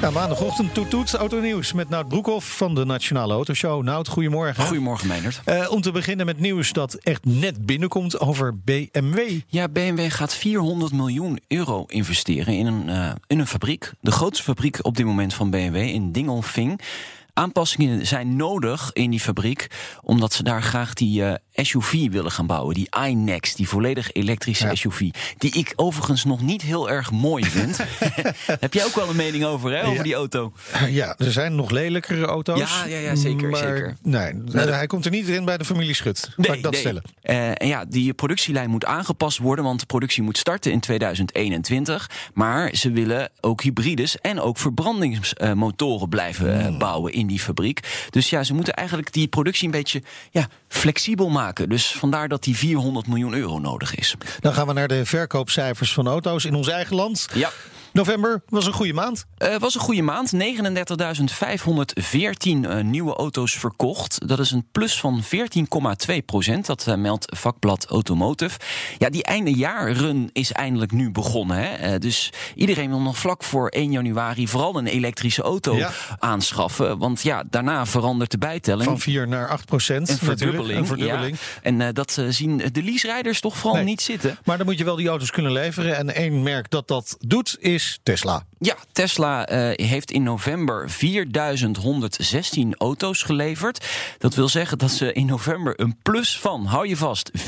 Ja, maandagochtend toet toet autonieuws met Nout Broekhoff van de Nationale Autoshow. Nout, goedemorgen. Goedemorgen, Meijnerd. Eh, om te beginnen met nieuws dat echt net binnenkomt over BMW. Ja, BMW gaat 400 miljoen euro investeren in een, eh, in een fabriek. De grootste fabriek op dit moment van BMW in Dingolfing. Aanpassingen zijn nodig in die fabriek, omdat ze daar graag die eh, SUV willen gaan bouwen. Die iNext, die volledig elektrische SUV. Die ik overigens nog niet heel erg mooi vind. Heb jij ook wel een mening over, hè, over Ja. die auto? Ja, er zijn nog lelijkere auto's. Ja, ja, ja, zeker, Maar zeker. Nee, hij komt er niet in bij de familie Schut. Laat ik dat stellen. Eh, en ja, die productielijn moet aangepast worden, want de productie moet starten in 2021. Maar ze willen ook hybrides en ook verbrandingsmotoren blijven eh, Hmm. bouwen in die fabriek. Dus ja, ze moeten eigenlijk die productie een beetje ja, flexibel maken. Dus vandaar dat die 400 miljoen euro nodig is. Dan gaan we naar de verkoopcijfers van auto's in ons eigen land. Ja. November was een goede maand. Het was een goede maand. 39.514 eh, nieuwe auto's verkocht. Dat is een plus van 14,2 procent. Dat eh, meldt vakblad Automotive. Ja, die eindejaarrun is eindelijk nu begonnen. Hè? Eh, dus iedereen wil nog vlak voor 1 januari vooral een elektrische auto Ja. aanschaffen. Want ja, daarna verandert de bijtelling. Van 4 naar 8 procent. een verdubbeling. Een verdubbeling. ja. En eh, dat eh, zien de lease-rijders toch vooral Nee. niet zitten. Maar dan moet je wel die auto's kunnen leveren. En één merk dat dat doet is Tesla. Ja, Tesla eh, heeft in november 4116 auto's geleverd. Dat wil zeggen dat ze in november een plus van, hou je vast, 442,3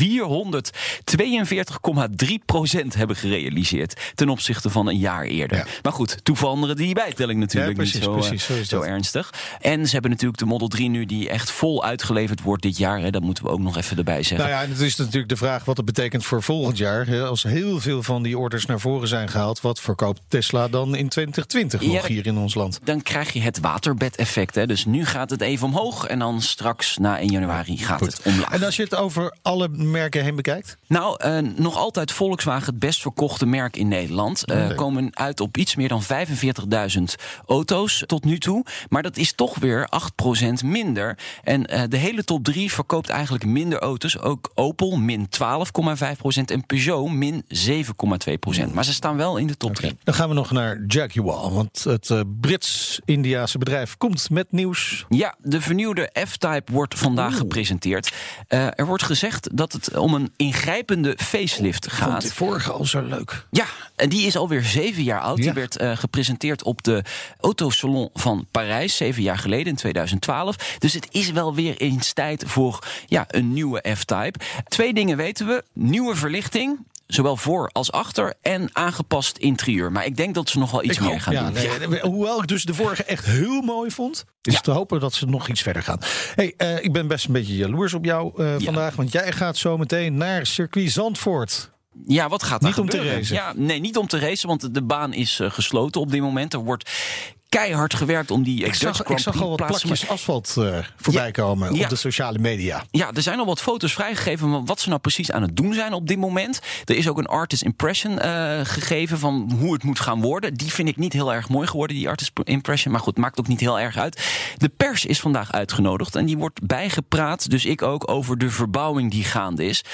procent hebben gerealiseerd. Ten opzichte van een jaar eerder. Ja. Maar goed, toevallen die bijtelling natuurlijk Ja, precies, niet zo, eh, precies, zo is zo dat. ernstig. En ze hebben natuurlijk de Model 3 nu die echt vol uitgeleverd wordt dit jaar. Hè. Dat moeten we ook nog even erbij zeggen. Nou ja, en het is natuurlijk de vraag wat het betekent voor volgend jaar. Als heel veel van die orders naar voren zijn gehaald, wat verkoopt Tesla dan in 2020 Ja, nog hier in ons land? dan krijg je het waterbedeffect. Hè. Dus nu gaat het even omhoog en dan straks na 1 januari gaat het omlaag. En als je het over alle merken heen bekijkt? Nou, eh, nog altijd Volkswagen het best verkochte merk in Nederland. Nee. Komen uit op iets meer dan 45.000 auto's tot nu toe. Maar dat is toch weer 8% minder. En eh, de hele top 3 verkoopt eigenlijk minder auto's. Ook Opel min 12,5% en Peugeot min 7,2%. Maar ze staan wel in de top 3. Dan gaan we nog naar Jaguar. Want het eh, Brits-Indiaanse bedrijf komt met nieuws. Ja, de vernieuwde F-Type wordt vandaag gepresenteerd. Eh, er wordt gezegd dat het om een ingrijpende facelift Vond gaat. de vorige al zo leuk. Ja, en die is alweer zeven jaar oud. Ja. Die werd eh, gepresenteerd op de Autosalon van Parijs, zeven jaar geleden, in 2012. Dus het is wel weer eens tijd voor ja, een nieuwe F-Type. Twee dingen weten we. Nieuwe verlichting. Zowel voor als achter en aangepast interieur. Maar ik denk dat ze nog wel iets Ik meer hoop- gaan ja, doen. nee, Ja. nee, Hoewel ik dus de vorige echt heel mooi vond. Is Ja. te hopen dat ze nog iets verder gaan. Hey, eh, ik ben best een beetje jaloers op jou eh, vandaag. Want jij gaat zo meteen naar circuit Zandvoort. Ja, wat gaat daar Niet om te racen. Ja, nee, niet om te racen, want de baan is eh, gesloten op dit moment. Er wordt keihard gewerkt om die Ik zag, ik zag al wat plakjes asfalt eh, voorbij Ja. komen Ja. op de sociale media. Ja, er zijn al wat foto's vrijgegeven van wat ze nou precies aan het doen zijn op dit moment. Er is ook een artist impression eh, gegeven van hoe het moet gaan worden. Die vind ik niet heel erg mooi geworden, die artist impression. Maar goed, maakt ook niet heel erg uit. De pers is vandaag uitgenodigd en die wordt bijgepraat, dus ik ook, over de verbouwing die gaande is.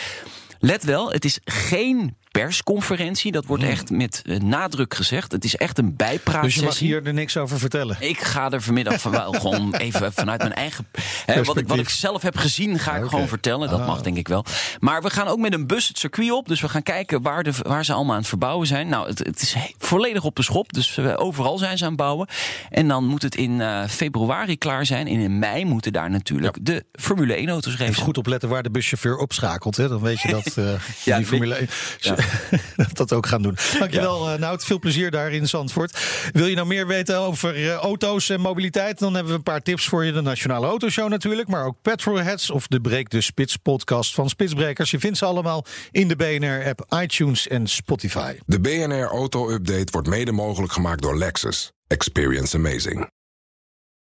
Let wel, het is geen persconferentie. Dat wordt echt met eh, nadruk gezegd. Het is echt een. Hmm. Dus je mag hier er niks over vertellen. Ik ga er vanmiddag van wel gewoon even vanuit mijn eigen. Hè, wat, ik, wat ik zelf heb gezien, ga ik gewoon vertellen. Dat Ah. mag denk ik wel. Maar we gaan ook met een bus het circuit op. Dus we gaan kijken waar, de, waar ze allemaal aan het verbouwen zijn. Nou, het, het is volledig op de schop. Dus overal zijn ze aan het bouwen. En dan moet het in eh, februari klaar zijn. En in mei moeten daar natuurlijk de Formule 1 auto's racen. Even goed opletten waar de buschauffeur opschakelt. Hè? Dan weet je dat eh, Ja, die Formule 1 Ja. dat, dat ook gaan doen. Dankjewel, ja. Nout. Veel plezier daar in Zandvoort. Wil je nou meer weten over eh, auto's en mobiliteit? Dan hebben we een paar tips voor je. De Nationale Autoshow natuurlijk. Maar ook Petrolheads of de Breek de Spits podcast van Spitsbrekers. Je vindt ze allemaal in de BNR-app, iTunes en Spotify. De BNR Auto Update wordt mede mogelijk gemaakt door Lexus. Experience amazing.